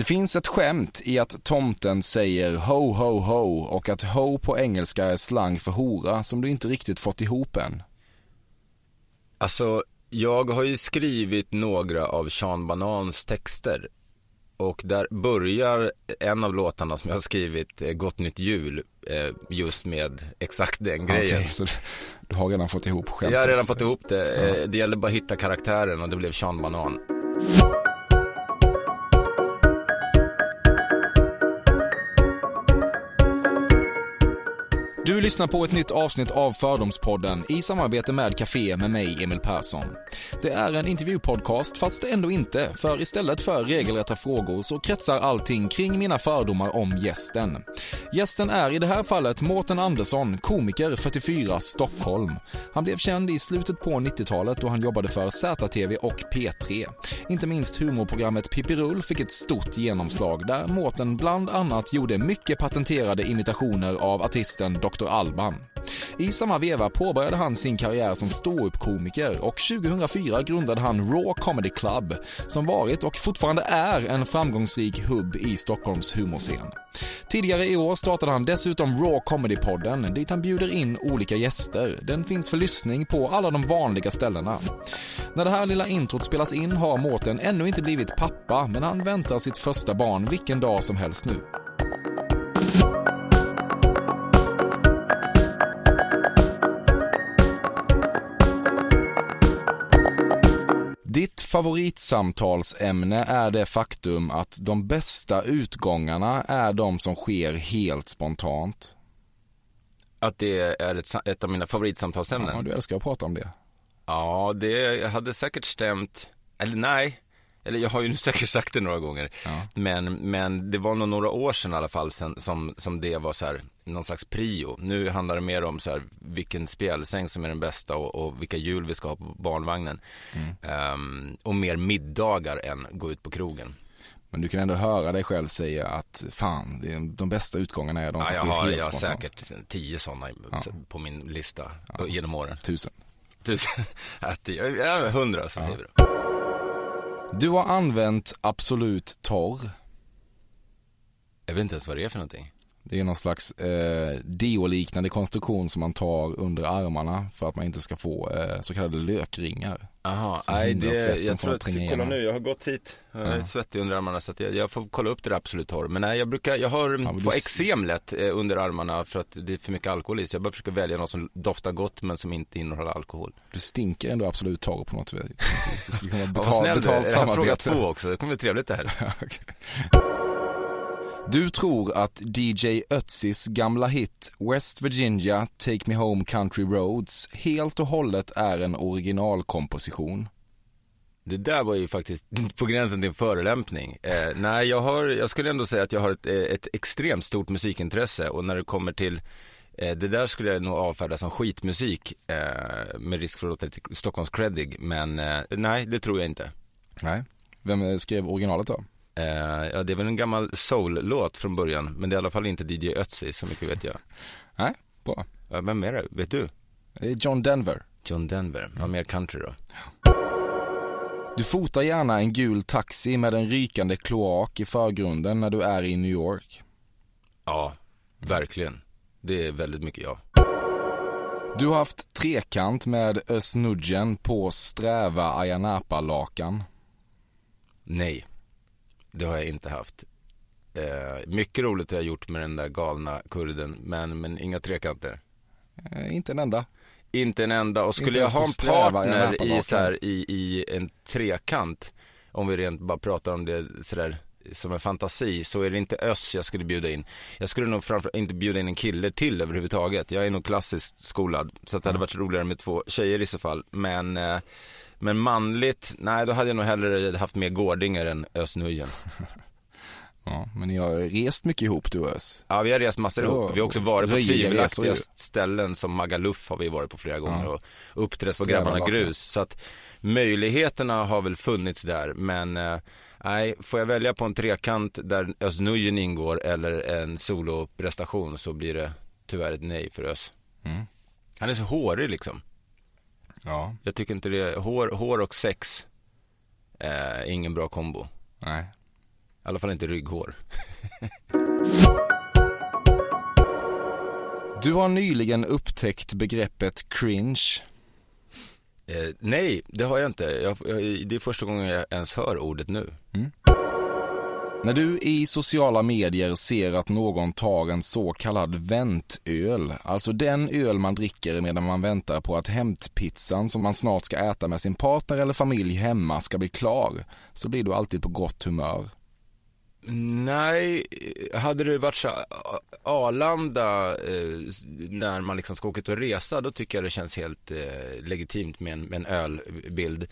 Det finns ett skämt i att tomten säger ho ho ho och att ho på engelska är slang för hora som du inte riktigt fått ihop än. Alltså, jag har ju skrivit några av Sean Banans texter. Och där börjar en av låtarna som jag har skrivit, eh, Gott Nytt Jul, eh, just med exakt den grejen. Okej, så du har redan fått ihop skämtet? Jag har redan fått ihop det. Eh, Det gällde bara att hitta karaktären och det blev Sean Banan. Du lyssnar på ett nytt avsnitt av Fördomspodden i samarbete med Café med mig, Emil Persson. Det är en intervjupodcast, fast ändå inte, för istället för regelrätta frågor så kretsar allting kring mina fördomar om gästen. Gästen är i det här fallet Mårten Andersson, komiker, 44, Stockholm. Han blev känd i slutet på 90-talet då han jobbade för ZTV och P3. Inte minst humorprogrammet Pippirull fick ett stort genomslag där Mårten bland annat gjorde mycket patenterade imitationer av artisten Dr. Alban. I samma veva påbörjade han sin karriär som ståuppkomiker och 2004 grundade han Raw Comedy Club som varit och fortfarande är en framgångsrik hubb i Stockholms humorscen. Tidigare i år startade han dessutom Raw Comedy-podden dit han bjuder in olika gäster. Den finns för lyssning på alla de vanliga ställena. När det här lilla introt spelas in har Mårten ännu inte blivit pappa men han väntar sitt första barn vilken dag som helst nu. Favoritsamtalsämne är det faktum att de bästa utgångarna är de som sker helt spontant. Att det är ett, ett av mina favoritsamtalsämnen. Ja, du älskar att prata om det. Ja, det hade säkert stämt, eller nej, eller jag har ju säkert sagt det några gånger. Men, men det var nog några år sedan i alla fall sen, som, som det var så här, någon slags prio. Nu handlar det mer om så här, vilken spjälsäng som är den bästa och, och vilka hjul vi ska ha på barnvagnen. Ehm, och mer middagar än gå ut på krogen. Men du kan ändå höra dig själv säga att fan, är, de bästa utgångarna är de Ja, som jag sker har, helt jag har säkert tio sådana på min lista på, genom åren. Tusen. Tusen, ja, ja, hundra som det. Du har använt Absolut Torr. Jag vet inte ens vad det är för någonting. Det är någon slags eh, deo-liknande konstruktion som man tar under armarna för att man inte ska få eh, så kallade lökringar. Jaha, nej det, jag tror att att, kolla nu, jag har gått hit, jag är Ja. svettig under armarna så jag, jag får kolla upp det där absolut torr. Men nej, jag brukar, jag har, men får eksem lätt eh, under armarna för att det är för mycket alkohol i så jag bara försöker välja något som doftar gott men som inte innehåller alkohol. Du stinker ändå Absolut Torr på något vis. Det skulle kunna vara Ja, betal, snäll är. betalt har fråga samarbete. två också, det kommer bli trevligt det här. Du tror att DJ Ötzis gamla hit West Virginia Take Me Home Country Roads helt och hållet är en originalkomposition. Det där var ju faktiskt på gränsen till en förolämpning. Eh, nej, jag har, jag skulle ändå säga att jag har ett, eh, ett extremt stort musikintresse och när det kommer till eh, det där skulle jag nog avfärda som skitmusik eh, med risk för att låta lite Stockholms creddig, men eh, nej, det tror jag inte. Nej. Vem eh, skrev originalet då? Eh, ja, det är väl en gammal soul-låt från början, men det är i alla fall inte DJ Ötzi, så mycket vet jag. Nej, bra. Ja, vem är det? Vet du? Det är John Denver. John Denver, ja, mer country då. Du fotar gärna en gul taxi med en rykande kloak i förgrunden när du är i New York. Ja, verkligen. Det är väldigt mycket jag. Du har haft trekant med Özz på sträva Ayanapa-lakan. Nej, det har jag inte haft. Eh, mycket roligt har jag gjort med den där galna kurden, men, men inga trekanter. Eh, inte en enda. Inte en enda. Och skulle jag ha en partner en i, så här, i, i en trekant, om vi rent bara pratar om det sådär som en fantasi, så är det inte Öss jag skulle bjuda in. Jag skulle nog framför inte bjuda in en kille till överhuvudtaget. Jag är nog klassiskt skolad, så att det hade varit roligare med två tjejer i så fall. Men, eh, men manligt, nej då hade jag nog hellre haft med Gårdinger än Özz. Ja, men ni har rest mycket ihop du och Özz. Ja, vi har rest massor Ja, ihop. Vi har också varit på tvivelaktiga ställen som Magaluf har vi varit på flera gånger Ja. och uppträtt på Grabbarna. Grus. Så att möjligheterna har väl funnits där, men eh, nej, får jag välja på en trekant där Özz ingår eller en soloprestation så blir det tyvärr ett nej för Özz. Mm. Han är så hårig liksom. Ja, Jag tycker inte det, hår, hår och sex eh, är ingen bra kombo. nej. I alla fall inte rygghår. Du har nyligen upptäckt begreppet cringe. Eh, nej, det har jag inte. Jag, jag, det är första gången jag ens hör ordet nu. När du i sociala medier ser att någon tar en så kallad väntöl, alltså den öl man dricker medan man väntar på att hämtpizzan som man snart ska äta med sin partner eller familj hemma ska bli klar, så blir du alltid på gott humör. Nej, hade det varit så Arlanda eh, när man liksom ska åka ut och resa, då tycker jag det känns helt eh, legitimt med en, med en ölbild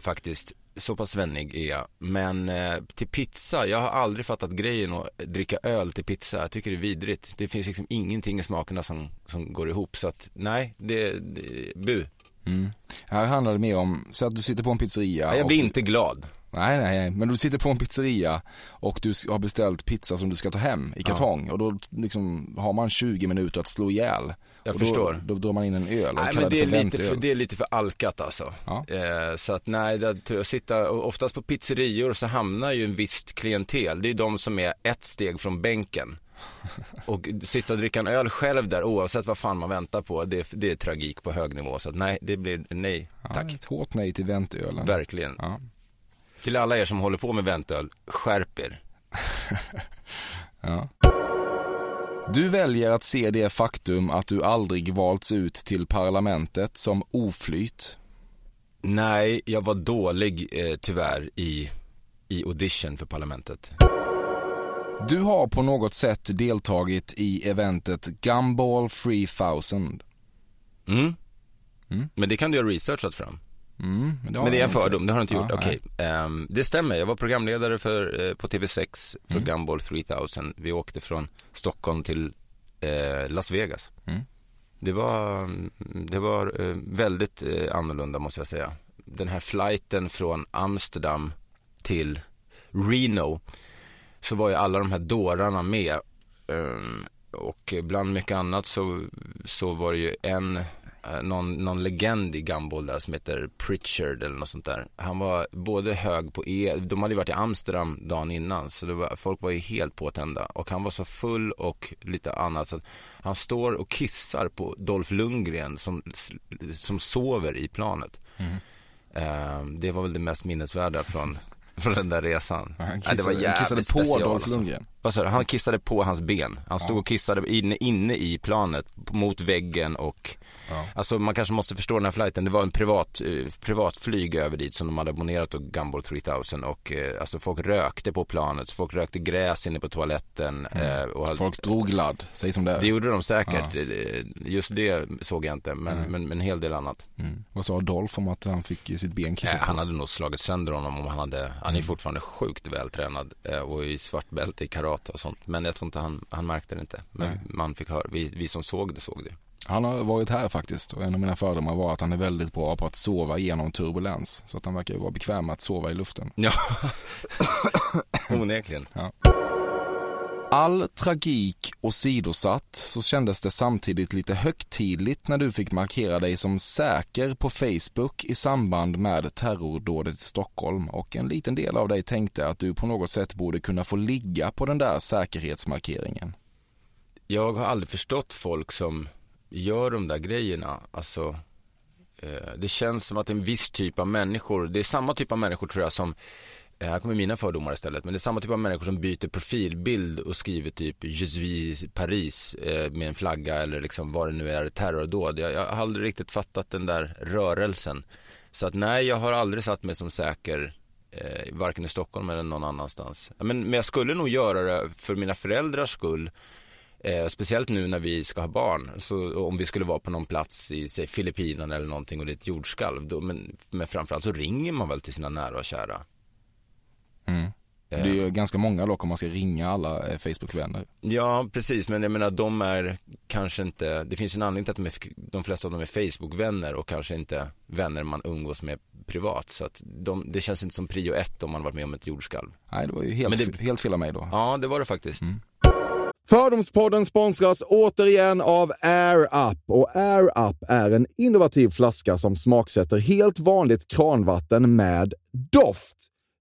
faktiskt. Så pass svennig är jag. Men eh, till pizza, jag har aldrig fattat grejen att dricka öl till pizza. Jag tycker det är vidrigt. Det finns liksom ingenting i smakerna som, som går ihop. Så att nej, det, det bu. Mm. Här handlar det mer om, så att du sitter på en pizzeria. Nej, jag och blir du- inte glad. Nej, nej, nej, men du sitter på en pizzeria och du har beställt pizza som du ska ta hem i kartong och då liksom har man 20 minuter att slå ihjäl. Jag och då, förstår. Då drar man in en öl och Nej kallar men det är, för lite väntöl. för, det är lite för alkat alltså. Ja. Eh, så att nej, det, jag sitta, oftast på pizzerior så hamnar ju en visst klientel. Det är de som är ett steg från bänken. Och sitta och dricka en öl själv där oavsett vad fan man väntar på, det, det är tragik på hög nivå. Så att nej, det blir nej, Ja, tack. ett hårt nej till väntölen. Verkligen. Ja. Till alla er som håller på med väntöl, skärp er. Ja. Du väljer att se det faktum att du aldrig valts ut till parlamentet som oflyt. Nej, jag var dålig eh, tyvärr i, i audition för parlamentet. Du har på något sätt deltagit i eventet Gumball 3000. Mm. Mm. Men det kan du ha researchat fram. Mm, men, det Men det är en fördom, det har du inte Ja, gjort. Okej, Ehm, det stämmer. Jag var programledare för, eh, på TV6 för Mm. Gumball 3000. Vi åkte från Stockholm till eh, Las Vegas. Mm. Det var, det var eh, väldigt eh, annorlunda måste jag säga. Den här flighten från Amsterdam till Reno så var ju alla de här dårarna med. Ehm, och bland mycket annat så, så var det ju en, någon, någon legend i Gumball där som heter Pritchard eller något sånt där. Han var både hög på E, de hade ju varit i Amsterdam dagen innan så var, folk var ju helt påtända. Och han var så full och lite annat så att han står och kissar på Dolph Lundgren som, som sover i planet. Ehm, det var väl det mest minnesvärda från, från den där resan. Ja, Han kissade, det var han jävligt kissade på Dolph alltså. Lundgren. Vad sa du? Han kissade på hans ben. Han stod och kissade inne, inne i planet mot väggen och Ja. Alltså man kanske måste förstå den här flighten. Det var en privat, eh, privatflyg över dit som de hade abonnerat på Gumball 3000 och eh, alltså folk rökte på planet. Folk rökte gräs inne på toaletten. Eh, och Mm. Folk drog ladd, säg som det är. Det gjorde de säkert. Eh, Just det såg jag inte men, men, men en hel del annat. Mm. Vad sa Dolph om att han fick sitt ben Eh, kissat han på? hade nog slagit sönder honom om han hade, han är fortfarande sjukt vältränad eh, och i svart bälte i karate och sånt. Men jag tror inte han, han märkte det inte. Men Nej. man fick höra, vi, vi som såg det såg det. Han har varit här faktiskt och en av mina fördomar var att han är väldigt bra på att sova genom turbulens. Så att han verkar ju vara bekväm med att sova i luften. Ja, onekligen. All tragik åsidosatt så kändes det samtidigt lite högtidligt när du fick markera dig som säker på Facebook i samband med terrordådet i Stockholm och en liten del av dig tänkte att du på något sätt borde kunna få ligga på den där säkerhetsmarkeringen. Jag har aldrig förstått folk som gör de där grejerna. Alltså, eh, det känns som att en viss typ av människor, det är samma typ av människor tror jag som Eh, här kommer mina fördomar istället, men det är samma typ av människor som byter profilbild och skriver typ Je suis Paris eh, med en flagga eller liksom vad det nu är, terrordåd. Jag, jag har aldrig riktigt fattat den där rörelsen. Så att nej, jag har aldrig satt mig som säker eh, varken i Stockholm eller någon annanstans. Men, men jag skulle nog göra det för mina föräldrars skull. Eh, speciellt nu när vi ska ha barn. Så om vi skulle vara på någon plats i säg, Filippinerna eller någonting och det är ett jordskalv. Då, men, men framförallt så ringer man väl till sina nära och kära. Mm. Det är ju ganska många dock om man ska ringa alla eh, Facebook-vänner. Ja, precis, men jag menar de är kanske inte, det finns en anledning till att de, är, de flesta av dem är Facebook-vänner och kanske inte vänner man umgås med privat. Så att de, det känns inte som prio ett om man varit med om ett jordskalv. Nej, det var ju helt, Men det- helt fel av mig då. Ja, det var det faktiskt. Fördomspodden sponsras återigen av Air Up. Och Air Up är en innovativ flaska som smaksätter helt vanligt kranvatten med doft.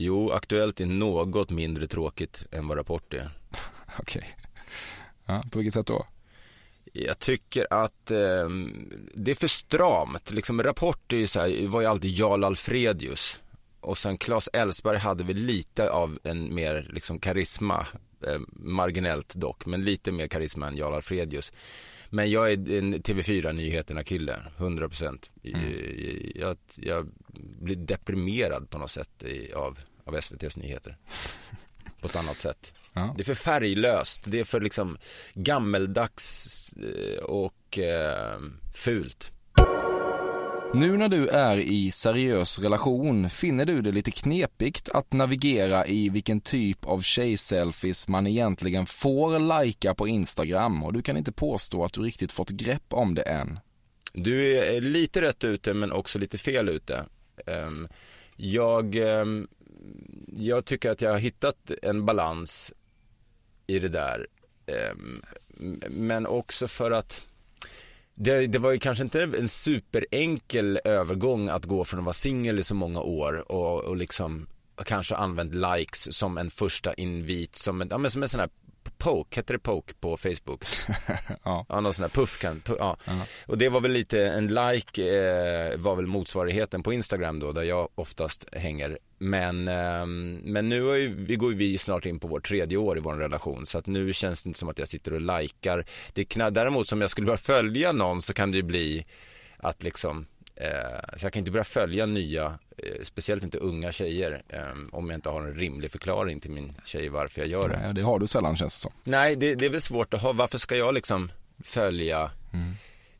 Jo, Aktuellt är något mindre tråkigt än vad Rapport är. Okej. Ja, på vilket sätt då? Jag tycker att eh, det är för stramt. Liksom, rapport är ju så här, var ju alltid Jarl Alfredius. Och sen Claes Elfsberg hade väl lite av en mer liksom karisma, eh, marginellt dock, men lite mer karisma än Jarl Alfredius. Men jag är en TV4-nyheterna-kille, 100 procent. Jag, jag blir deprimerad på något sätt av, av SVTs nyheter. På ett annat sätt. Ja. Det är för färglöst, det är för liksom gammeldags eh, och eh, fult. Nu när du är i seriös relation, finner du det lite knepigt att navigera i vilken typ av tjejselfies man egentligen får lajka på Instagram och du kan inte påstå att du riktigt fått grepp om det än. Du är lite rätt ute men också lite fel ute. Ehm, Jag, ehm, jag tycker att jag har hittat en balans i det där. Ehm, men också för att det, det var ju kanske inte en superenkel övergång att gå från att vara singel i så många år och, och liksom kanske använt likes som en första invit, som en, ja, men som en sån här poke, heter det poke på Facebook? Ja. Ja, någon sån här puff kan, pu- ja. Och det var väl lite, en like eh, var väl motsvarigheten på Instagram då, där jag oftast hänger. Men, ehm, men nu är ju, vi går vi snart in på vårt tredje år i vår relation, så att nu känns det inte som att jag sitter och likar. Det däremot som jag skulle börja följa någon så kan det ju bli att liksom Eh, så jag kan inte börja följa nya, eh, speciellt inte unga tjejer, eh, om jag inte har en rimlig förklaring till min tjej varför jag gör det. Nej, det har du sällan känns det som. Nej, det, det är väl svårt att ha. Varför ska jag liksom följa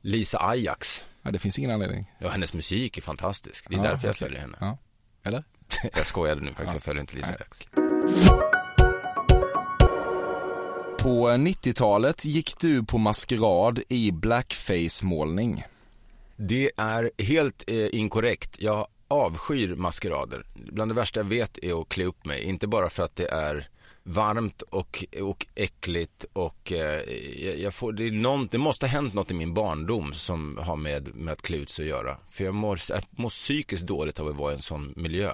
Lisa Ajax? Ja, det finns ingen anledning. Ja, hennes musik är fantastisk. Det är Ja, därför jag följer henne. Ja. Eller? jag skojade nu faktiskt, jag följer inte Lisa Ajax. På 90-talet gick du på maskerad i blackface-målning. Det är helt eh, inkorrekt. Jag avskyr maskerader. Bland det värsta jag vet är att klä upp mig. Inte bara för att det är varmt och, och äckligt och eh, jag, jag får, det, är någon, det måste ha hänt något i min barndom som har med, med att klä ut sig att göra. För jag mår, jag mår psykiskt dåligt av att vara i en sån miljö.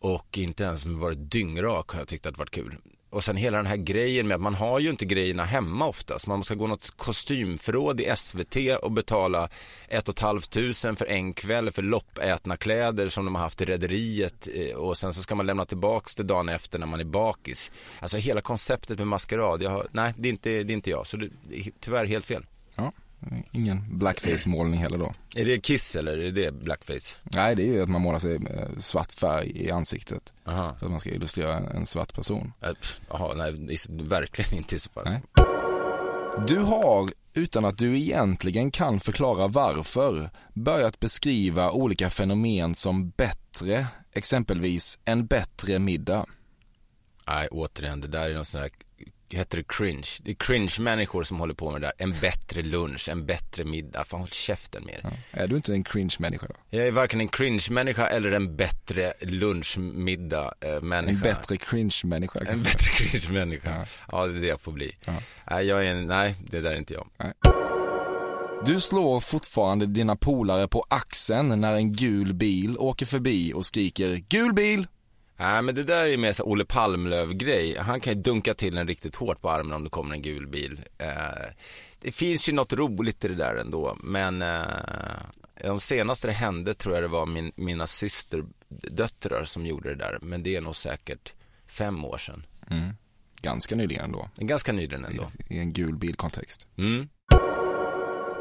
Och inte ens med varit dyngrak har jag tyckt att det varit kul. Och sen hela den här grejen med att man har ju inte grejerna hemma oftast. Man ska gå något kostymförråd i SVT och betala ett och ett halvt tusen för en kväll för loppätna kläder som de har haft i rederiet eh, och sen så ska man lämna tillbaks det dagen efter när man är bakis. Alltså hela konceptet med maskerad, har, nej det är, inte, det är inte jag, så det är tyvärr helt fel. Ja. Ingen blackface-målning heller då. Är det Kiss eller är det blackface? Nej, det är ju att man målar sig svart färg i ansiktet. Aha. För att man ska illustrera en, en svart person. Äh, Jaha, nej, verkligen inte i så fall. Nej. Du har, utan att du egentligen kan förklara varför, börjat beskriva olika fenomen som bättre, exempelvis en bättre middag. Nej, återigen, det där är någon sån här, heter det cringe? Det är cringe-människor som håller på med det där. En bättre lunch, en bättre middag. Fan håll käften med er. Ja. Är du inte en cringe-människa då? Jag är varken en cringe-människa eller en bättre lunchmiddag-människa. En bättre cringe-människa? En bättre cringe-människa. Ja. Ja. det är det jag får bli. Ja. Nej, jag är en, nej, det där är inte jag. Du slår fortfarande dina polare på axeln när en gul bil åker förbi och skriker gul bil! Nej men det där är mer så Olle Palmlöv-grej. Han kan ju dunka till en riktigt hårt på armen om det kommer en gul bil. Eh, det finns ju något roligt i det där ändå, men eh, de senaste det hände tror jag det var min, mina systerdöttrar som gjorde det där, men det är nog säkert fem år sedan. Mm. Ganska nyligen ändå. Ganska nyligen ändå. I, I en gul bilkontext. Mm.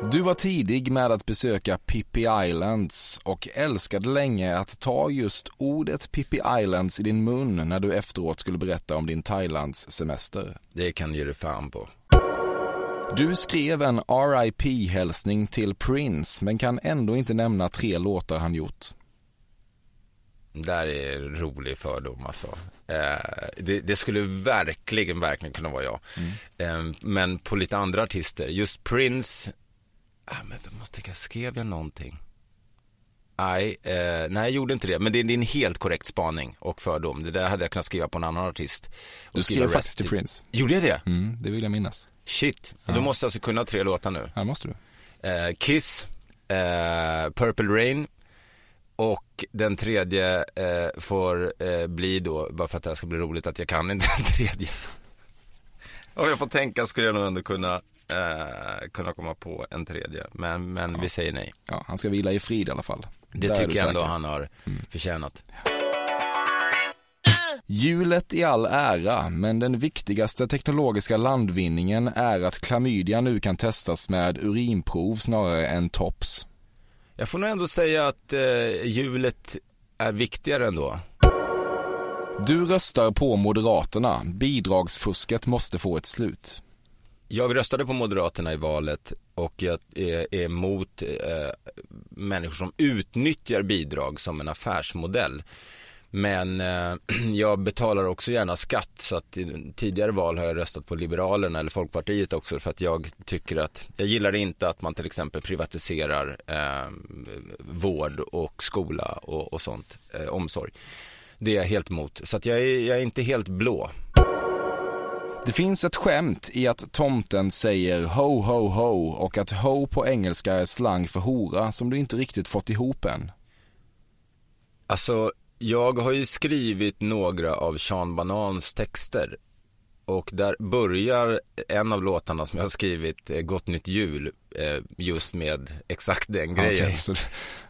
Du var tidig med att besöka Pippi Islands och älskade länge att ta just ordet Pippi Islands i din mun när du efteråt skulle berätta om din Thailands semester. Det kan du ge dig fan på. Du skrev en RIP-hälsning till Prince men kan ändå inte nämna tre låtar han gjort. Där är rolig fördom alltså. Eh, det, det skulle verkligen, verkligen kunna vara jag. Eh, men på lite andra artister, just Prince, ah, men jag måste tänka, skrev jag någonting? Nej, eh, nej jag gjorde inte det. Men det, det är en helt korrekt spaning och fördom. Det där hade jag kunnat skriva på en annan artist. Du skrev faktiskt till Prince. Gjorde jag det? Mm, det vill jag minnas. Shit, och då måste alltså kunna tre låtar nu. Här måste du. Eh, Kiss, eh, Purple Rain och den tredje eh, får eh, bli då, bara för att det här ska bli roligt, att jag kan inte den tredje. Om jag får tänka skulle jag nog ändå kunna, eh, kunna komma på en tredje, men, men vi säger nej. Ja, han ska vila i frid i alla fall. Det Där är tycker jag ändå han har förtjänat. Hjulet i all ära, men den viktigaste teknologiska landvinningen är att klamydia nu kan testas med urinprov snarare än tops. Jag får nog ändå säga att eh, hjulet är viktigare ändå. Du röstar på Moderaterna. Bidragsfusket måste få ett slut. Jag röstade på Moderaterna i valet och jag är, emot eh, människor som utnyttjar bidrag som en affärsmodell. Men eh, jag betalar också gärna skatt så att i tidigare val har jag röstat på Liberalerna eller Folkpartiet också för att jag tycker att jag gillar inte att man till exempel privatiserar eh, vård och skola och, och sånt, eh, omsorg. Det är jag helt emot. Så att jag är, jag är inte helt blå. Det finns ett skämt i att tomten säger ho ho ho och att ho på engelska är slang för hora som du inte riktigt fått ihop än. Alltså, jag har ju skrivit några av Sean Banans texter. Och där börjar en av låtarna som jag har skrivit, eh, Gott Nytt Jul, eh, just med exakt den grejen. Okej, så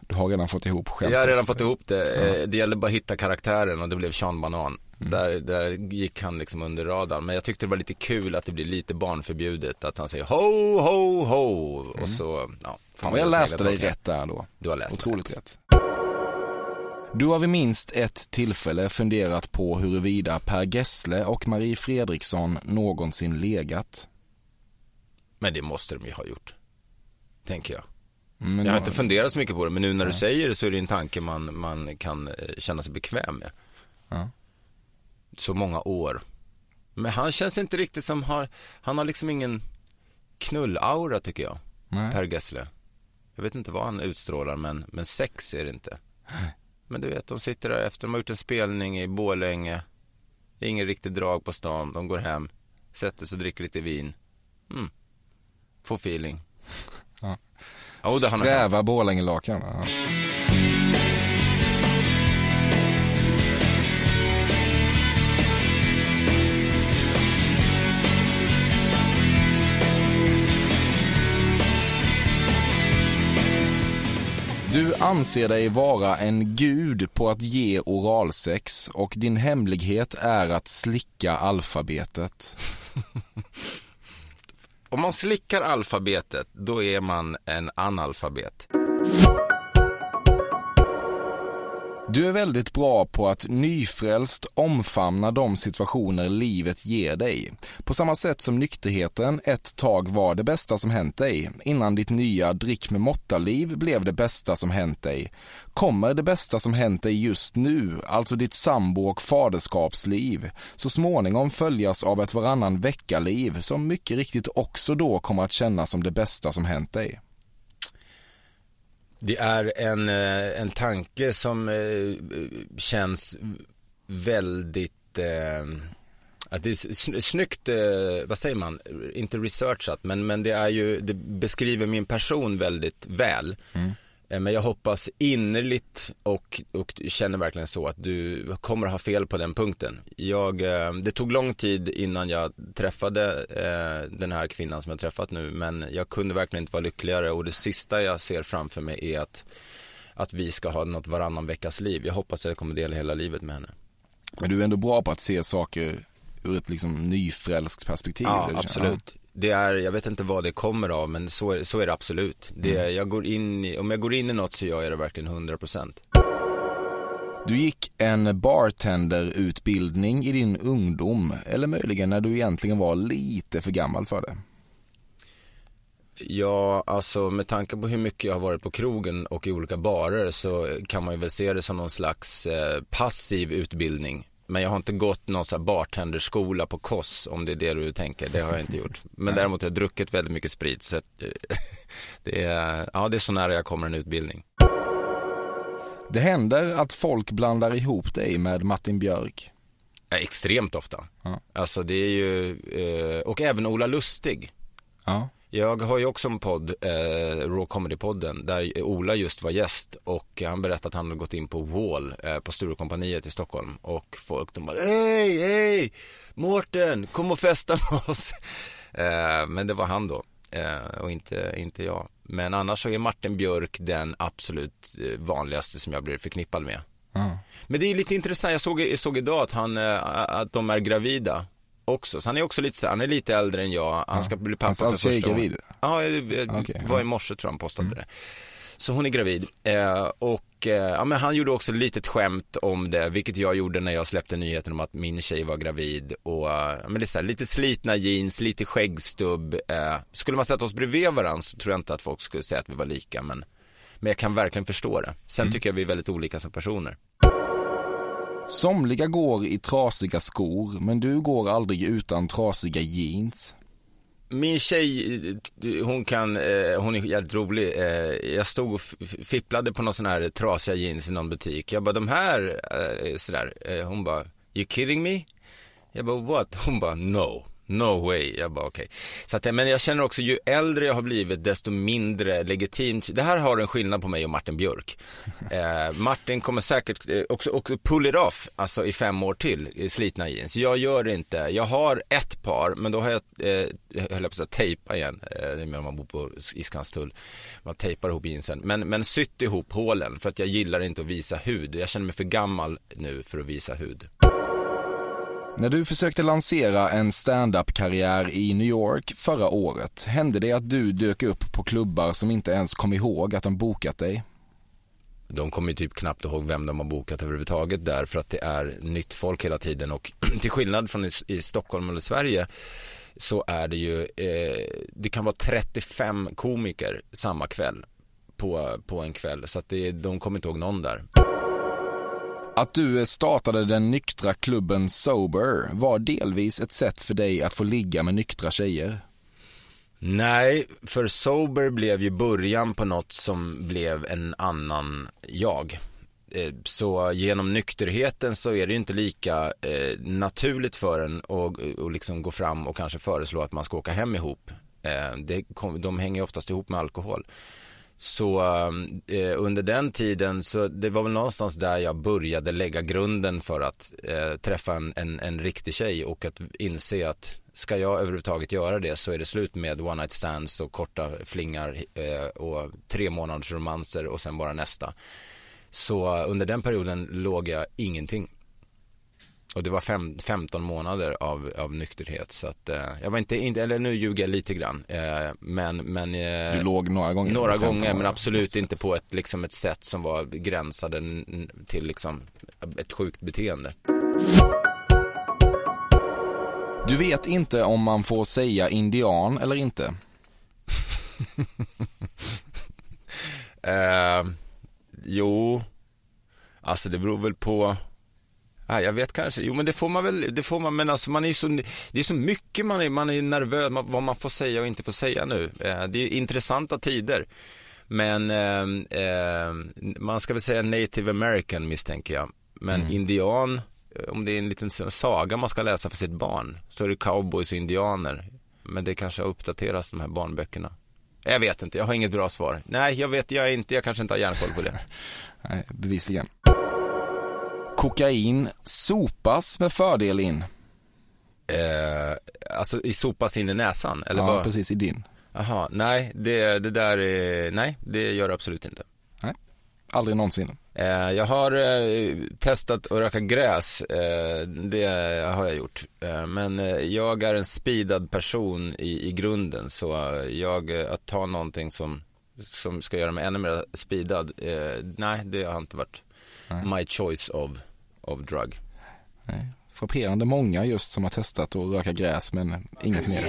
du, har redan fått ihop skämtet. Jag har redan fått ihop det. Eh, Det gällde bara att hitta karaktären och det blev Sean Banan. Där, där gick han liksom under radarn. Men jag tyckte det var lite kul att det blir lite barnförbjudet. Att han säger ho, ho, ho. Och så, ja. Fan vad jag läste dig rätt där då. Du har läst Otroligt rätt. Du har vid minst ett tillfälle funderat på huruvida Per Gessle och Marie Fredriksson någonsin legat. Men det måste de ju ha gjort. Tänker jag. Men jag har inte funderat så mycket på det, men nu när du säger det så är det en tanke man, man kan eh, känna sig bekväm med. Ja. Så många år. Men han känns inte riktigt som har, han har liksom ingen knullaura tycker jag. Nej. Per Gessle. Jag vet inte vad han utstrålar, men, men sex är det inte. Men du vet, de sitter där efter, de har gjort en spelning i Borlänge. Ingen riktigt drag på stan, de går hem, sätter sig och dricker lite vin. Mm. Får feeling. Ja. Det han Sträva Borlängelakan. Ja. Du anser dig vara en gud på att ge oralsex och din hemlighet är att slicka alfabetet. Om man slickar alfabetet, då är man en analfabet. Du är väldigt bra på att nyfrälst omfamna de situationer livet ger dig. På samma sätt som nykterheten ett tag var det bästa som hänt dig, innan ditt nya drick med måtta-liv blev det bästa som hänt dig. Kommer det bästa som hänt dig just nu, alltså ditt sambo och faderskapsliv, så småningom följas av ett varannan vecka-liv som mycket riktigt också då kommer att kännas som det bästa som hänt dig. Det är en, eh, en tanke som eh, känns väldigt, eh, att det är snyggt, eh, vad säger man, inte researchat, men, men det är ju, det beskriver min person väldigt väl. Mm. Eh, men jag hoppas innerligt och, och känner verkligen så att du kommer ha fel på den punkten. Jag, eh, det tog lång tid innan jag träffade eh, den här kvinnan som jag träffat nu men jag kunde verkligen inte vara lyckligare och det sista jag ser framför mig är att, att vi ska ha något varannan veckas liv. Jag hoppas att jag kommer dela hela livet med henne. Men du är ändå bra på att se saker ur ett liksom nyfrälskt perspektiv? Ja, absolut det är, jag vet inte vad det kommer av men så, så är det absolut. Det, mm. jag går in i, om jag går in i något så gör jag det verkligen 100%. Du gick en bartenderutbildning i din ungdom eller möjligen när du egentligen var lite för gammal för det. Ja, alltså med tanke på hur mycket jag har varit på krogen och i olika barer så kan man ju väl se det som någon slags eh, passiv utbildning. Men jag har inte gått någon sån här bartenderskola på Koss om det är det du tänker. Det har jag inte gjort. Men däremot har jag druckit väldigt mycket sprit. Så det är, ja, det är så nära jag kommer en utbildning. Det händer att folk blandar ihop dig med Martin Björk. Extremt ofta. Ja. Alltså det är ju, eh, och även Ola Lustig. Ja. Jag har ju också en podd, eh, Raw Comedy-podden, där Ola just var gäst och han berättade att han hade gått in på Wall eh, på Sturecompagniet i Stockholm och folk de bara Hej, hej, Mårten, kom och festa med oss. Eh, men det var han då eh, och inte, inte jag. Men annars så är Martin Björk den absolut eh, vanligaste som jag blir förknippad med. Mm. Men det är lite intressant, jag såg, jag såg idag att, han, eh, att de är gravida också. Så han är också lite så han är lite äldre än jag. Han ska bli pappa för första gången. Ja, det okay, var i morse tror jag han postade mm. det. Så hon är gravid. Eh, och eh, ja, men han gjorde också ett litet skämt om det, vilket jag gjorde när jag släppte nyheten om att min tjej var gravid. Och eh, men det är så här, lite slitna jeans, lite skäggstubb. Eh, skulle man sätta oss bredvid varandra så tror jag inte att folk skulle säga att vi var lika. Men, men jag kan verkligen förstå det. Sen mm. tycker jag vi är väldigt olika som personer. Somliga går i trasiga skor, men du går aldrig utan trasiga jeans. Min tjej, hon kan, eh, hon är jävligt rolig. Eh, jag stod och fipplade på någon sån här trasiga jeans i någon butik. Jag bara, de här, eh, sådär. Eh, hon bara, you kidding me? Jag bara, what? Hon bara, no. No way. Jag bara okej. Okay. Så att, men jag känner också ju äldre jag har blivit desto mindre legitimt. Det här har en skillnad på mig och Martin Björk. Eh, Martin kommer säkert eh, också, också pull it off, alltså i fem år till, i slitna jeans. Jag gör det inte. Jag har ett par, men då har jag, eh, höll jag på att tejpa igen, eh, det är mer om man bor på Iskanstull. Man tejpar ihop jeansen. Men, men sytt ihop hålen för att jag gillar inte att visa hud. Jag känner mig för gammal nu för att visa hud. När du försökte lansera en stand-up-karriär i New York förra året, hände det att du dök upp på klubbar som inte ens kom ihåg att de bokat dig? De kommer ju typ knappt ihåg vem de har bokat överhuvudtaget där för att det är nytt folk hela tiden och till skillnad från i, i Stockholm eller Sverige så är det ju, eh, det kan vara 35 komiker samma kväll på, på en kväll så att det, de kommer inte ihåg någon där. Att du startade den nyktra klubben Sober var delvis ett sätt för dig att få ligga med nyktra tjejer. Nej, för Sober blev ju början på något som blev en annan jag. Eh, så genom nykterheten så är det ju inte lika eh, naturligt för en att, liksom gå fram och kanske föreslå att man ska åka hem ihop. Eh, det, de hänger oftast ihop med alkohol. Så eh, under den tiden så det var väl någonstans där jag började lägga grunden för att eh, träffa en, en, en riktig tjej och att inse att ska jag överhuvudtaget göra det så är det slut med one night stands och korta flingar eh, och tre månaders romanser och sen bara nästa. Så under den perioden låg jag ingenting och det var fem, 15 månader av, av nykterhet så att eh, jag var inte, inte, eller nu ljuger jag lite grann, eh, men, men eh, Du låg några gånger? Några 15 gånger men absolut inte på ett, liksom ett sätt som var gränsade till liksom ett sjukt beteende. Du vet inte om man får säga indian eller inte? Eh, jo, alltså det beror väl på Ja, jag vet kanske, jo men det får man väl, det får man, men alltså man är så, det är så mycket man är, man är nervös, man- vad man får säga och inte får säga nu. Eh, det är intressanta tider. Men eh, eh, man ska väl säga native american misstänker jag. Men indian, eh, om det är en liten saga man ska läsa för sitt barn, så är det cowboys och indianer. Men det kanske har uppdaterats de här barnböckerna. Jag vet inte, jag har inget bra svar. Nej, jag vet, jag är inte, jag kanske inte har järnkoll på det. Nej, bevisligen. Kokain sopas med fördel in. Eh, alltså i sopas in i näsan, eller ja, vad? precis i din. Jaha, nej, det, det där är, nej, det gör det absolut inte. Aldrig någonsin. Eh, jag har eh, testat att röka gräs, eh, det har jag gjort. Men jag är en speedad person i, i grunden, så jag, att ta någonting som, som ska göra mig ännu mer speedad, nej, det har inte varit my choice of, of drug. Nej. Frapperande många just som har testat att röka gräs men inget mer.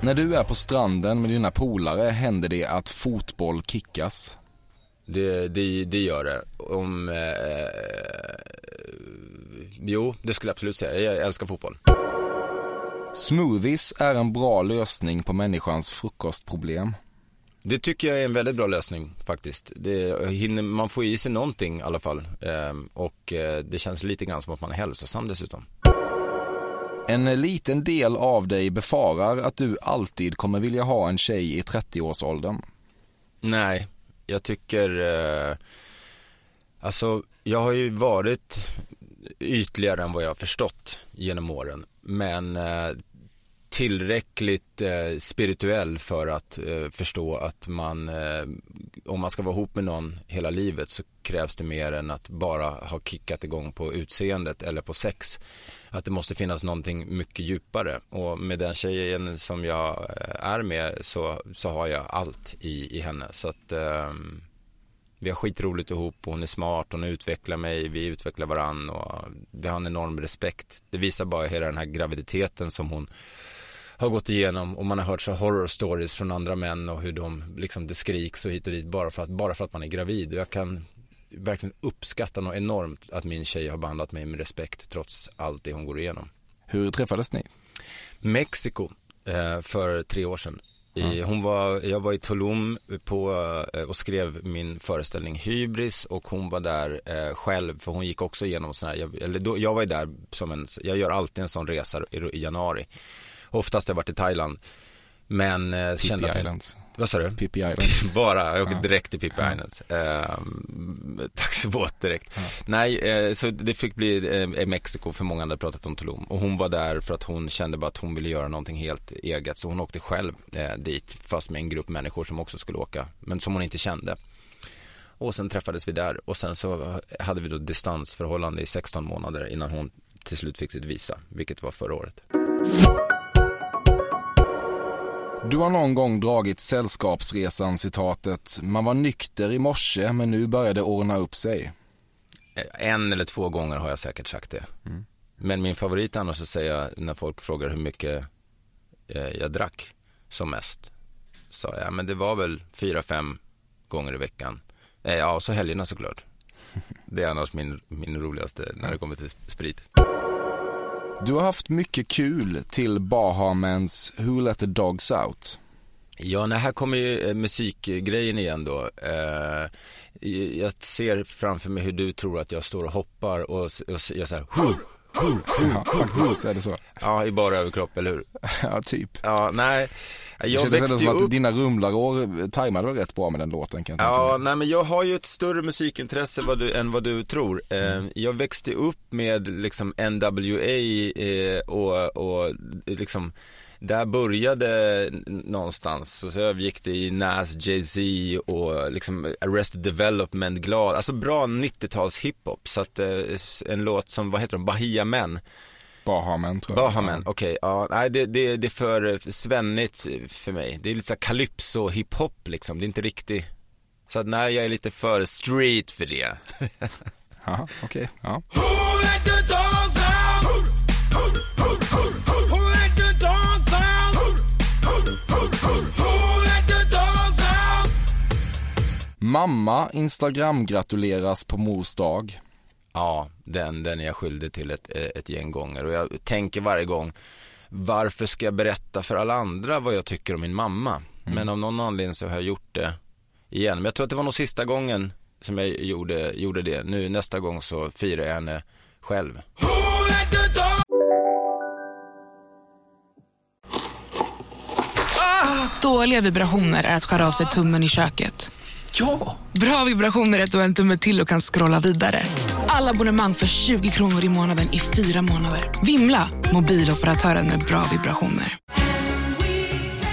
När du är på stranden med dina polare händer det att fotboll kickas. Det, det, det gör det. Om, eh, jo, det skulle jag absolut säga. Jag älskar fotboll. Smoothies är en bra lösning på människans frukostproblem. Det tycker jag är en väldigt bra lösning faktiskt. Det, hinner, man får i sig någonting i alla fall. Ehm, och eh, det känns lite grann som att man är hälsosam dessutom. En liten del av dig befarar att du alltid kommer vilja ha en tjej i 30-årsåldern. Nej, jag tycker, eh, alltså jag har ju varit ytligare än vad jag har förstått genom åren. Men eh, tillräckligt eh, spirituell för att eh, förstå att man, eh, om man ska vara ihop med någon hela livet så krävs det mer än att bara ha kickat igång på utseendet eller på sex. Att det måste finnas någonting mycket djupare och med den tjejen som jag eh, är med så, så har jag allt i, i henne. Så att ehm, vi har skitroligt ihop och hon är smart, hon utvecklar mig, vi utvecklar varann och vi har en enorm respekt. Det visar bara hela den här graviditeten som hon har gått igenom och man har hört så horror stories från andra män och hur de liksom det skriks och hit och dit bara för att, bara för att man är gravid. Jag kan verkligen uppskatta något enormt att min tjej har behandlat mig med respekt trots allt det hon går igenom. Hur träffades ni? Mexiko eh, för tre år sedan. I, hon var, jag var i Tulum på, eh, och skrev min föreställning Hybris och hon var där eh, själv för hon gick också igenom sån här, jag, eller då, jag var ju där som en, jag gör alltid en sån resa i, i januari. Oftast har jag varit i Thailand. Men eh, kände att Islands. Vad sa du? Pippi Island. Bara, jag åker Ja. direkt till Pippi Islands. Ehm, taxibåt direkt. Nej, eh, så det fick bli eh, Mexiko för många hade pratat om Tulum. Och hon var där för att hon kände bara att hon ville göra någonting helt eget. Så hon åkte själv eh, dit, fast med en grupp människor som också skulle åka. Men som hon inte kände. Och sen träffades vi där och sen så hade vi då distansförhållande i 16 månader innan hon till slut fick sitt visa, vilket var förra året. Du har någon gång dragit sällskapsresan citatet “Man var nykter i morse men nu börjar det ordna upp sig”. Eh, En eller två gånger har jag säkert sagt det. Men min favorit annars att säga när folk frågar hur mycket eh, jag drack som mest. Sa jag, men det var väl fyra, fem gånger i veckan. Eh, ja, och så helgerna såklart. Det är annars min, min roligaste när det kommer till sprit. Du har haft mycket kul till Bahamens “Who let the dogs out”. Ja, nej, här kommer ju eh, musikgrejen igen då. Eh, jag ser framför mig hur du tror att jag står och hoppar och, och gör så här, hur, Ja, faktiskt är det så. Ja, i bara överkropp, eller hur? Ja, typ. Ja, nej. Det Jag kändes ändå växte som ju att upp dina rumlarår tajmade rätt bra med den låten kan jag tänka Ja, nej men jag har ju ett större musikintresse vad du, än vad du tror. Eh, Mm. jag växte upp med liksom NWA eh, och, och liksom där började någonstans, och så övergick det i Nas, Jay-Z och liksom Arrested Development, glad, alltså bra 90-tals hiphop. Så att eh, en låt som, vad heter de, Bahia Men. Bahamen tror jag. Bahamen, okej, ja, nej det, det, det är för eh, svennigt för mig. Det är lite såhär calypso hiphop liksom, det är inte riktigt, så att nej jag är lite för street för det. Ja, okej. Ja. Mamma Instagram-gratuleras på mors dag. Ja, den, den är jag skyldig till ett, ett gäng gånger och jag tänker varje gång varför ska jag berätta för alla andra vad jag tycker om min mamma? Men av någon anledning så har jag gjort det igen. Men jag tror att det var nog sista gången som jag gjorde, gjorde det. Nu nästa gång så firar jag henne själv. Dåliga vibrationer är att skära av sig tummen i köket. Ja! Bra vibrationer är att du har en tumme till och kan scrolla vidare. Alla abonnemang för 20 kronor i månaden i fyra månader. Vimla! Mobiloperatören med bra vibrationer.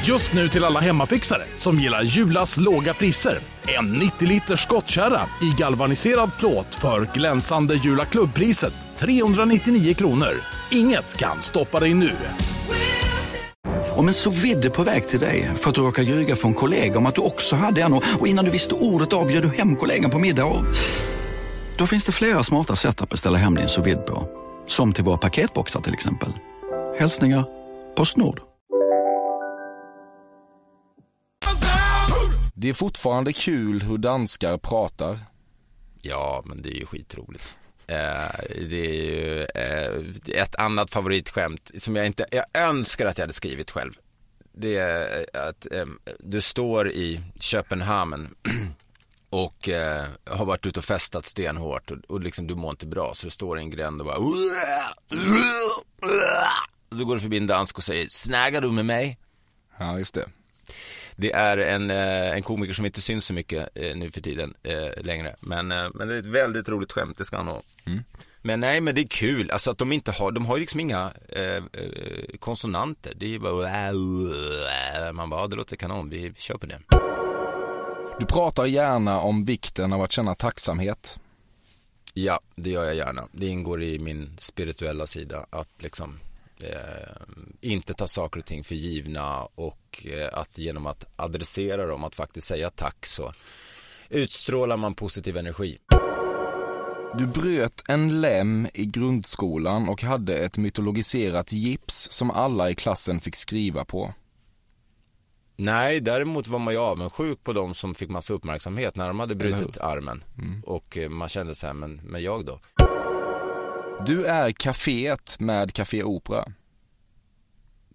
Just nu till alla hemmafixare som gillar Julas låga priser. En 90 liters skottkärra i galvaniserad plåt för glänsande Jula klubbpriset 399 kronor. Inget kan stoppa dig nu. Om en så vidde på väg till dig för att du råkar ljuga från kollega om att du också hade en och innan du visste ordet av du hem kollegan på middag och... Då finns det flera smarta sätt att beställa hem din sous på. Som till våra paketboxar till exempel. Hälsningar Postnord. Det är fortfarande kul hur danskar pratar. Ja, men det är ju skitroligt. Eh, det är ju eh, ett annat favoritskämt som jag inte, jag önskar att jag hade skrivit själv. Det är eh, att du står i Köpenhamn och eh, har varit ute och festat stenhårt och, och liksom du mår inte bra så du står i en gränd och bara då går du förbi en dansk och säger snägar du med mig? Ja, just det. Det är en, eh, en komiker som inte syns så mycket eh, nu för tiden eh, längre. Men, men det är ett väldigt roligt skämt, det ska han ha. Mm. Men nej, men det är kul. Alltså att de inte har, de har ju liksom inga eh, konsonanter. Det är ju bara Man bara, det låter kanon, vi kör på det. Du pratar gärna om vikten av att känna tacksamhet. Ja, det gör jag gärna. Det ingår i min spirituella sida att liksom inte ta saker och ting för givna och eh, att genom att adressera dem, att faktiskt säga tack så utstrålar man positiv energi. Du bröt en lem i grundskolan och hade ett mytologiserat gips som alla i klassen fick skriva på. Nej, däremot var man ju avundsjuk på de som fick massa uppmärksamhet när de hade brutit armen. Mm. Och eh, man kände så här, men, men jag då? Du är kaféet med Café Opera.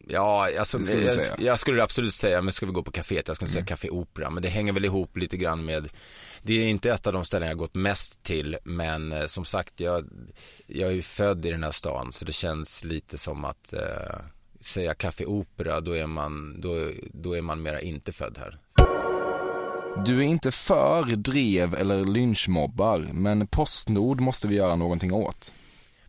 Ja, alltså, skulle jag, säga. jag skulle absolut säga, men ska vi gå på kaféet, jag skulle säga Mm. Café Opera, men det hänger väl ihop lite grann med, det är inte ett av de ställen jag gått mest till, men eh, som sagt, jag, jag är ju född i den här stan, så det känns lite som att eh, säga Café Opera, då är man, då, då är man mera inte född här. Du är inte för drev eller lynchmobbar, men Postnord måste vi göra någonting åt.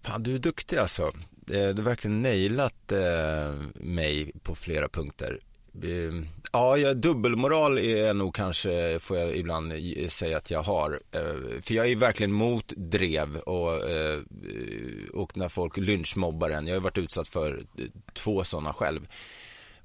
Fan, du är duktig alltså. Eh, du har verkligen nailat eh, mig på flera punkter. Eh, ja, jag, dubbelmoral är nog kanske, får jag ibland säga att jag har. För jag är verkligen mot drev och, och när folk lynchmobbar en. Jag har varit utsatt för två sådana själv.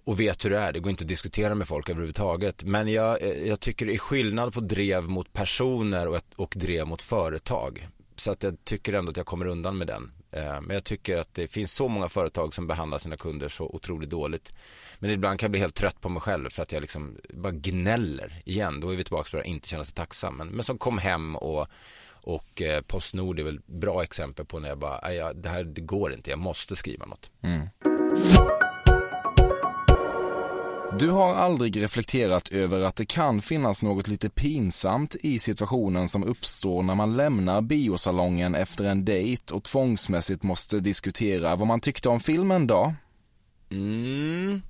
Och vet hur det är, det går inte att diskutera med folk överhuvudtaget. Men jag, jag tycker det är skillnad på drev mot personer och, och drev mot företag. Så att jag tycker ändå att jag kommer undan med den. Eh, men jag tycker att det finns så många företag som behandlar sina kunder så otroligt dåligt. Men ibland kan jag bli helt trött på mig själv för att jag liksom bara gnäller igen. Då är vi tillbaka på att inte känna sig tacksam. Men, men som kom hem och, och eh, Postnord är väl bra exempel på när jag bara, det här det går inte, jag måste skriva något. Mm. Du har aldrig reflekterat över att det kan finnas något lite pinsamt i situationen som uppstår när man lämnar biosalongen efter en dejt och tvångsmässigt måste diskutera vad man tyckte om filmen då? Mm.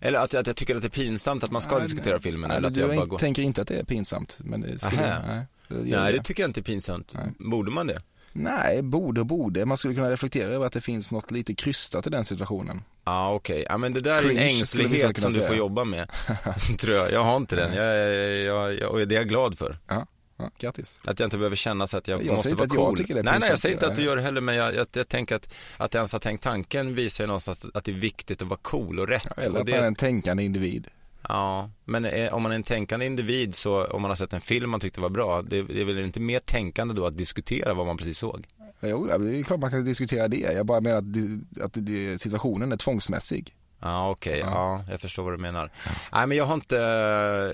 Eller att, att jag tycker att det är pinsamt att man ska Nej, diskutera filmen Nej, eller att jag bara går... tänker inte att det är pinsamt. Men det skulle, nej, det Nej, det tycker jag inte är pinsamt. Borde man det? Nej, borde och borde. Man skulle kunna reflektera över att det finns något lite krystat i den situationen. Ja okej, ja men det där Cringe är en ängslighet som du säga. får jobba med. tror jag, jag har inte den, jag, jag, jag, och det är jag glad för. Ja, ja grattis. Att jag inte behöver känna så att jag, Jag måste säger inte vara att jag cool. det är nej, nej, jag pinsamt. säger inte att du Nej. gör det heller, men jag, jag, jag tänker att, att jag ens har tänkt tanken visar ju någonstans att, att det är viktigt att vara cool och rätt. Eller och att man är en tänkande individ. Ja, men eh, om man är en tänkande individ så, om man har sett en film man tyckte var bra, det, det är väl inte mer tänkande då att diskutera vad man precis såg? Jo, det är klart man kan diskutera det. Jag bara menar att, det, att det, situationen är tvångsmässig. Ja, okej, ja. jag förstår vad du menar. Nej, men jag har inte...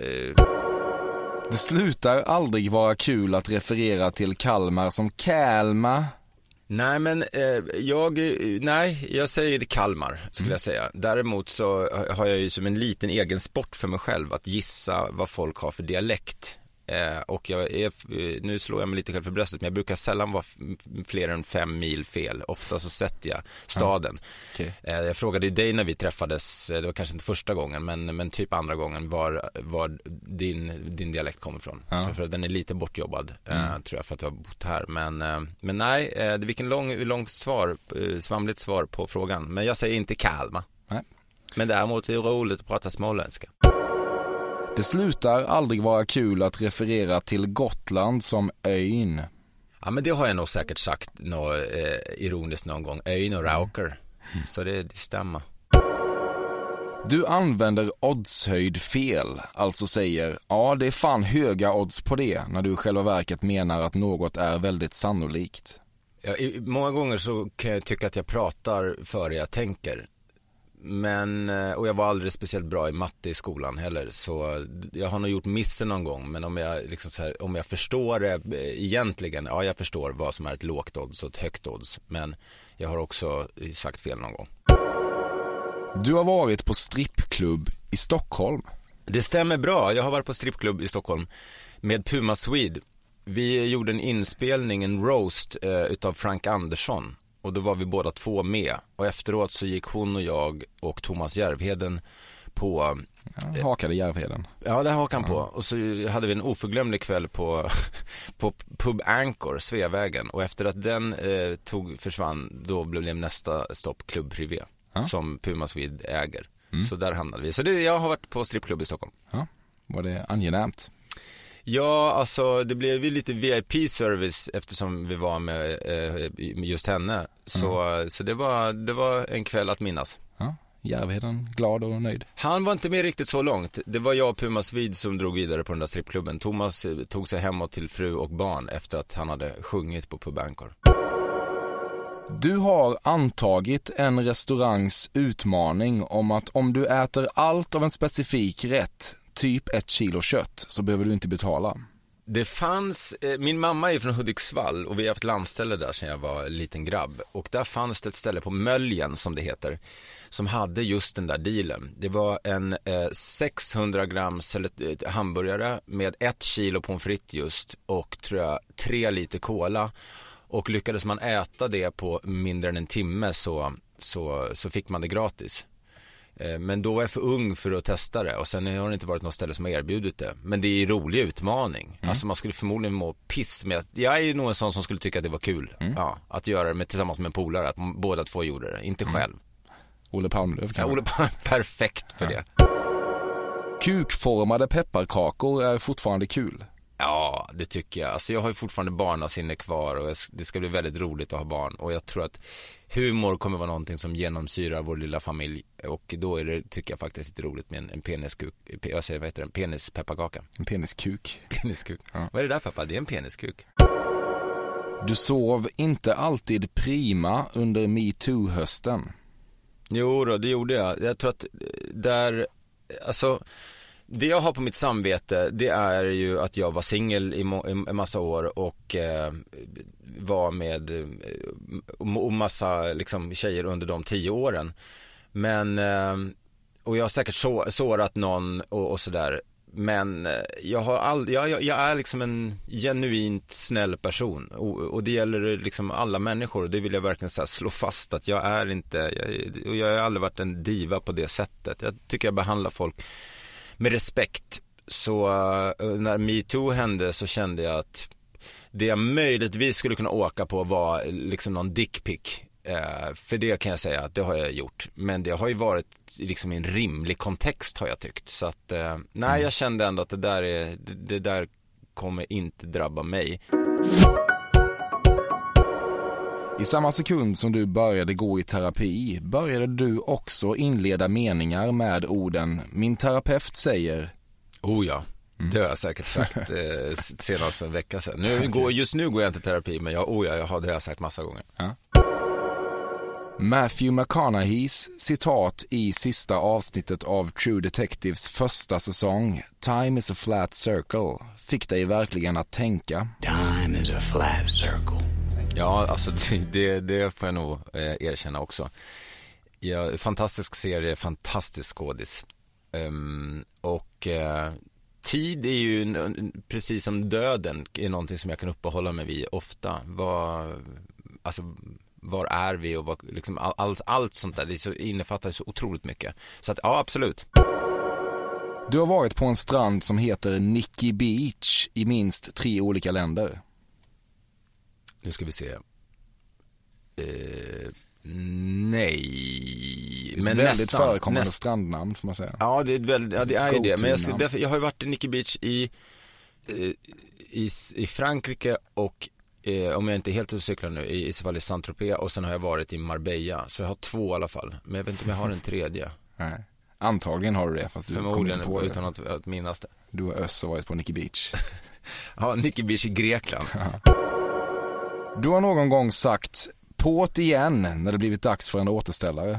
eh, Det slutar aldrig vara kul att referera till Kalmar som Kalmar. Nej men eh, jag, nej jag säger Kalmar skulle jag säga. Däremot så har jag ju som en liten egen sport för mig själv att gissa vad folk har för dialekt. Eh, och jag är, eh, nu slår jag mig lite själv för bröstet men jag brukar sällan vara fler än fem mil fel. Ofta så sätter jag staden. Okej. Eh, jag frågade ju dig när vi träffades, eh, det var kanske inte första gången men, men typ andra gången var, var din, din dialekt kommer ifrån. Ja. För, för den är lite bortjobbad eh, Mm. tror jag för att du har bott här. Men, eh, men nej, eh, vilken lång, långt svar, svamligt svar på frågan. Men jag säger inte Kalmar. Men däremot är det roligt att prata småländska. Det slutar aldrig vara kul att referera till Gotland som ön. Ja men det har jag nog säkert sagt nå, eh, ironiskt någon gång. Öjn och Rauker. Så det, det stämmer. Du använder oddshöjd fel, alltså säger ja det är fan höga odds på det när du i själva verket menar att något är väldigt sannolikt. Ja, i, många gånger så kan jag tycka att jag pratar före jag tänker. Men, eh, och jag var aldrig speciellt bra i matte i skolan heller så jag har nog gjort missen någon gång men om jag liksom här, om jag förstår det eh, egentligen, ja jag förstår vad som är ett lågt odds och ett högt odds men jag har också sagt fel någon gång. Du har varit på strippklubb i Stockholm. Det stämmer bra. Jag har varit på strippklubb i Stockholm med Puma Swede. Vi gjorde en inspelning, en roast eh, utav Frank Andersson och då var vi båda två med och efteråt så gick hon och jag och Thomas Järvheden på Ja, hakade Järvheden. Ja, det hakade han på. Och så hade vi en oförglömlig kväll på, på Pub Anchor, Sveavägen. Och efter att den eh, tog, försvann, då blev nästa stopp Club Privé. Som Puma Swede äger. Så där hamnade vi. Så det, jag har varit på strippklubb i Stockholm. Ja, var det angenämt? Ja, alltså det blev ju lite VIP-service eftersom vi var med, eh, just henne. Så, så det, var, det var en kväll att minnas. Ja, Järvheden glad och nöjd. Han var inte med riktigt så långt. Det var jag och Puma Swede som drog vidare på den där strippklubben. Thomas eh, tog sig hemåt till fru och barn efter att han hade sjungit på Pub Angkor. Du har antagit en restaurangs utmaning om att om du äter allt av en specifik rätt, typ ett kilo kött, så behöver du inte betala. Det fanns, eh, min mamma är från Hudiksvall och vi har haft landställe där sedan jag var liten grabb. Och där fanns det ett ställe på Möljen som det heter, som hade just den där dealen. Det var en eh, 600 grams eh, hamburgare med ett kilo pommes frites just och tror jag tre liter cola. Och lyckades man äta det på mindre än en timme så, så, så fick man det gratis. Eh, Men då var jag för ung för att testa det och sen har det inte varit något ställe som har erbjudit det. Men det är en rolig utmaning. Alltså man skulle förmodligen må piss med Jag är nog en sån som skulle tycka att det var kul. Ja, att göra det med, tillsammans med en polare, att båda två gjorde det, inte själv. Olle Palmlöf Ja, kanske? Olle Palme, perfekt för det. Kukformade pepparkakor är fortfarande kul. Ja, det tycker jag. Alltså jag har ju fortfarande barnasinne kvar och det ska bli väldigt roligt att ha barn. Och jag tror att humor kommer vara någonting som genomsyrar vår lilla familj. Och då är det, tycker jag faktiskt lite roligt med en, en peniskuk, pe- jag säger vad heter det, en penispepparkaka. En peniskuk. Peniskuk. Vad är det där pappa? Det är en peniskuk. Du sov inte alltid prima under metoo-hösten. Jo då, det gjorde jag. Jag tror att eh, där, alltså det jag har på mitt samvete det är ju att jag var singel i, i en massa år och eh, var med eh, och massa liksom tjejer under de tio åren. Men, eh, och jag har säkert så, sårat någon och, och sådär. Men eh, jag har all, jag, jag, jag är liksom en genuint snäll person och, och det gäller eh, liksom alla människor och det vill jag verkligen så här slå fast att jag är inte, jag, och jag har aldrig varit en diva på det sättet. Jag tycker jag behandlar folk med respekt. Så eh, när metoo hände så kände jag att det jag möjligtvis skulle kunna åka på var liksom någon dickpic. Eh, för det kan jag säga att det har jag gjort. Men det har ju varit liksom i en rimlig kontext har jag tyckt. Så att, eh, nej Mm. jag kände ändå att det där, är, det, det där kommer inte drabba mig. I samma sekund som du började gå i terapi började du också inleda meningar med orden “Min terapeut säger...” Oh ja, det har jag säkert sagt eh, senast för en vecka sedan. Nu går, just nu går jag inte i terapi men jag, oh ja, jag har det har jag sagt massa gånger. Matthew McConaugheys citat i sista avsnittet av True Detectives första säsong, “Time is a flat circle”, fick dig verkligen att tänka. Time is a flat circle. Ja, alltså det, det, får jag nog eh, erkänna också. Ja, fantastisk serie, fantastisk skådis. Um, och uh, tid är ju, precis som döden, är någonting som jag kan uppehålla mig vid ofta. Vad, alltså, var är vi och vad, liksom, all, allt, allt sånt där, det så, innefattar så otroligt mycket. Så att, ja, absolut. Du har varit på en strand som heter Nikki Beach i minst tre olika länder. Nu ska vi se. Eh, nej, men väldigt nästan. förekommande nästan. strandnamn får man säga. Ja, det är, väl, ja, det, är ju det. Men jag, ska- Go-to-namn. därför, jag har ju varit i Nikki Beach i, eh, i, i Frankrike och eh, om jag inte är helt ute och cyklar nu, i, i så fall i Saint-Tropez och sen har jag varit i Marbella. Så jag har två i alla fall. Men jag vet inte om jag har en tredje. Nej. Antagligen har du det, fast du kommer inte på det. utan att, att minnas det. Du och Öss har varit på Nikki Beach. Ja, Nikki Beach i Grekland. Du har någon gång sagt på't igen när det blivit dags för en återställare.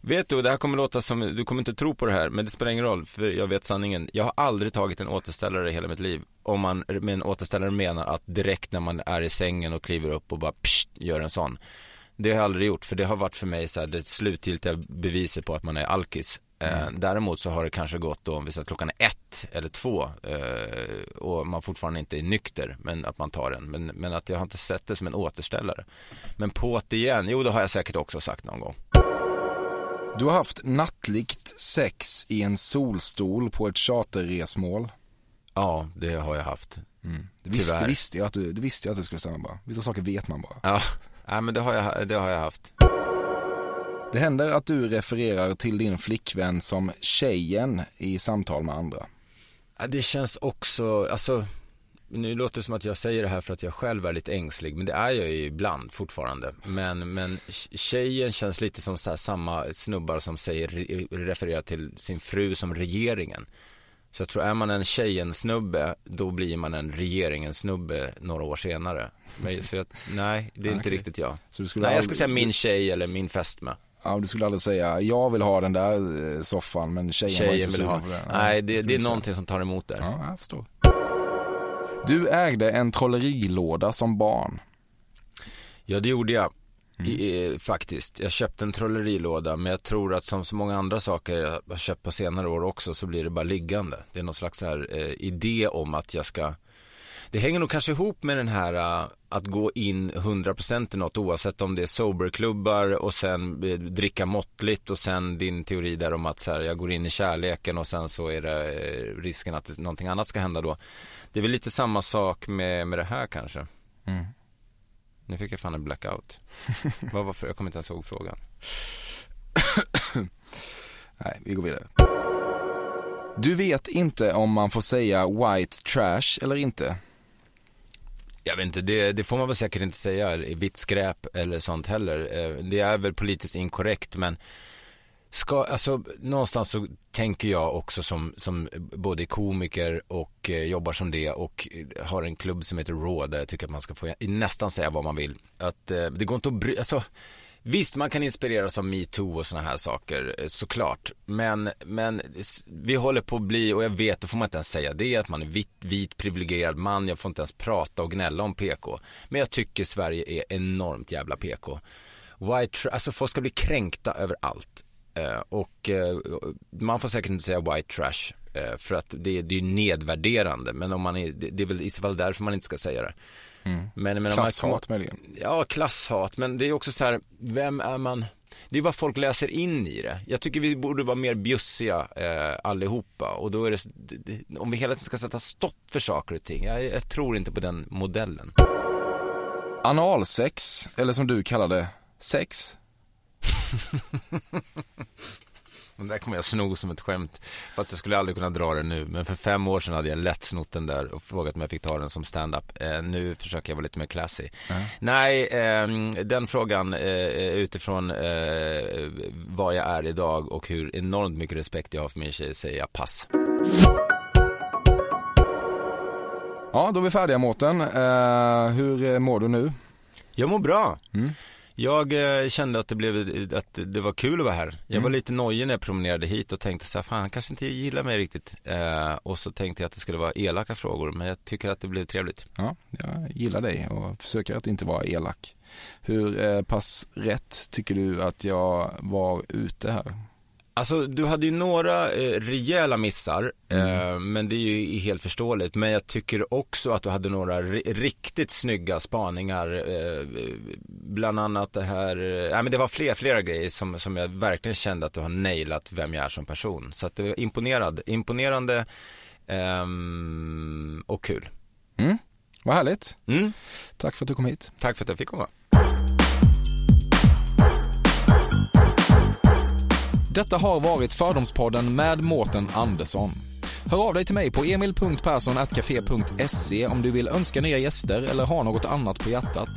Vet du, det här kommer låta som, du kommer inte tro på det här, men det spelar ingen roll, för jag vet sanningen. Jag har aldrig tagit en återställare i hela mitt liv. Om man med en återställare menar att direkt när man är i sängen och kliver upp och bara pssst, gör en sån. Det har jag aldrig gjort, för det har varit för mig så här, det slutgiltiga beviset på att man är alkis. Eh, däremot så har det kanske gått då, om vi säger klockan är ett eller två eh, och man fortfarande inte är nykter, men att man tar den. Men, men att jag har inte sett det som en återställare. Men på det igen, jo det har jag säkert också sagt någon gång. Du har haft nattligt sex i en solstol på ett charterresmål. Ja, det har jag haft. Det visste, det visste jag att du, det visste jag att det skulle stämma bara. Vissa saker vet man bara. Ja, nej, men det har, jag, det har jag haft. Det händer att du refererar till din flickvän som tjejen i samtal med andra. Ja, det känns också, alltså, nu låter det som att jag säger det här för att jag själv är lite ängslig, men det är jag ju ibland fortfarande. Men, men tjejen känns lite som så samma snubbar som säger, refererar till sin fru som regeringen. Så jag tror, är man en tjejen-snubbe, då blir man en regeringen-snubbe några år senare. Men, så jag, nej, det är inte riktigt jag. Skulle Nej, jag ska aldrig- säga min tjej eller min fästmö. Ja, du skulle aldrig säga, jag vill ha den där eh, soffan men tjejen, var Tjejen inte vill ha. på den. Nej, det det, är någonting som tar emot där. Ja, jag förstår. Du ägde en trollerilåda som barn. Ja, det gjorde jag. I, eh, faktiskt. Jag köpte en trollerilåda, men jag tror att som så många andra saker jag har köpt på senare år också så blir det bara liggande. Det är någon slags här, eh, idé om att jag ska det hänger nog kanske ihop med den här uh, att gå in 100% i något oavsett om det är soberklubbar och sen eh, dricka måttligt och sen din teori där om att så här, jag går in i kärleken och sen så är det eh, risken att någonting annat ska hända då. Det är väl lite samma sak med, med det här kanske. Mm. Nu fick jag fan en blackout. Vad var för? Jag kommer inte ens ihåg frågan. Nej, vi går vidare. Du vet inte om man får säga white trash eller inte. Jag vet inte, det, det får man väl säkert inte säga, vitt skräp eller sånt heller. Eh, det är väl politiskt inkorrekt men ska, alltså någonstans så tänker jag också som, som både komiker och eh, jobbar som det och har en klubb som heter Raw där jag tycker att man ska få nästan säga vad man vill. Att eh, det går inte att bry, alltså Visst, man kan inspireras av metoo och sådana här saker, eh, såklart. Men, men vi håller på att bli, och jag vet, då får man inte ens säga det, att man är vit, vit privilegierad man, jag får inte ens prata och gnälla om PK. Men jag tycker Sverige är enormt jävla PK. White, alltså folk ska bli kränkta över allt. Eh, och eh, man får säkert inte säga white trash, eh, för att det, det är nedvärderande. Men om man är, det, det är väl i så fall därför man inte ska säga det. Men, men man- Klasshat möjligen. Ja, klasshat, men det är också så här, vem är man? Det är vad folk läser in i det. Jag tycker vi borde vara mer bjussiga eh, allihopa och då är det, om vi hela tiden ska sätta stopp för saker och ting, jag, jag tror inte på den modellen. Analsex, eller som du kallar det, Sex. Den där kommer jag sno som ett skämt. Fast jag skulle aldrig kunna dra den nu. Men för fem år sedan hade jag lätt snott den där och frågat om jag fick ta den som stand-up. Eh, nu försöker jag vara lite mer classy. Nej, eh, den frågan eh, utifrån eh, vad jag är idag och hur enormt mycket respekt jag har för min tjej säger jag pass. Ja, då är vi färdiga Mårten. Eh, hur mår du nu? Jag mår bra. Mm. Jag eh, kände att det, blev, att det var kul att vara här. Jag var Mm. lite nojig när jag promenerade hit och tänkte så här, fan han kanske inte gillar mig riktigt. Eh, och så tänkte jag att det skulle vara elaka frågor, men jag tycker att det blev trevligt. Ja, jag gillar dig och försöker att inte vara elak. Hur eh, pass rätt tycker du att jag var ute här? Alltså du hade ju några eh, rejäla missar, eh, men det är ju helt förståeligt. Men jag tycker också att du hade några ri- riktigt snygga spaningar. Eh, bland annat det här, eh, nej men det var fler, flera grejer som, som jag verkligen kände att du har nailat vem jag är som person. Så att det var imponerad, imponerande ehm, och kul. Mm, vad härligt. Mm. Tack för att du kom hit. Tack för att jag fick komma. Detta har varit Fördomspodden med Mårten Andersson. Hör av dig till mig på emil.perssonatcafe.se om du vill önska nya gäster eller ha något annat på hjärtat.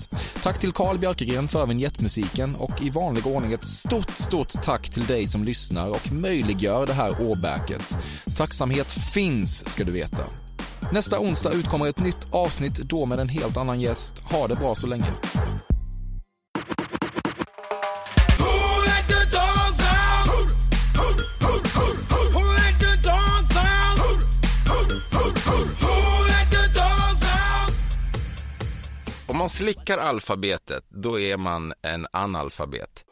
Tack till Carl Björkegren för vignettmusiken och i vanlig ordning ett stort, stort tack till dig som lyssnar och möjliggör det här åbäket. Tacksamhet finns, ska du veta. Nästa onsdag utkommer ett nytt avsnitt, då med en helt annan gäst. Ha det bra så länge. Man slickar alfabetet, då är man en analfabet.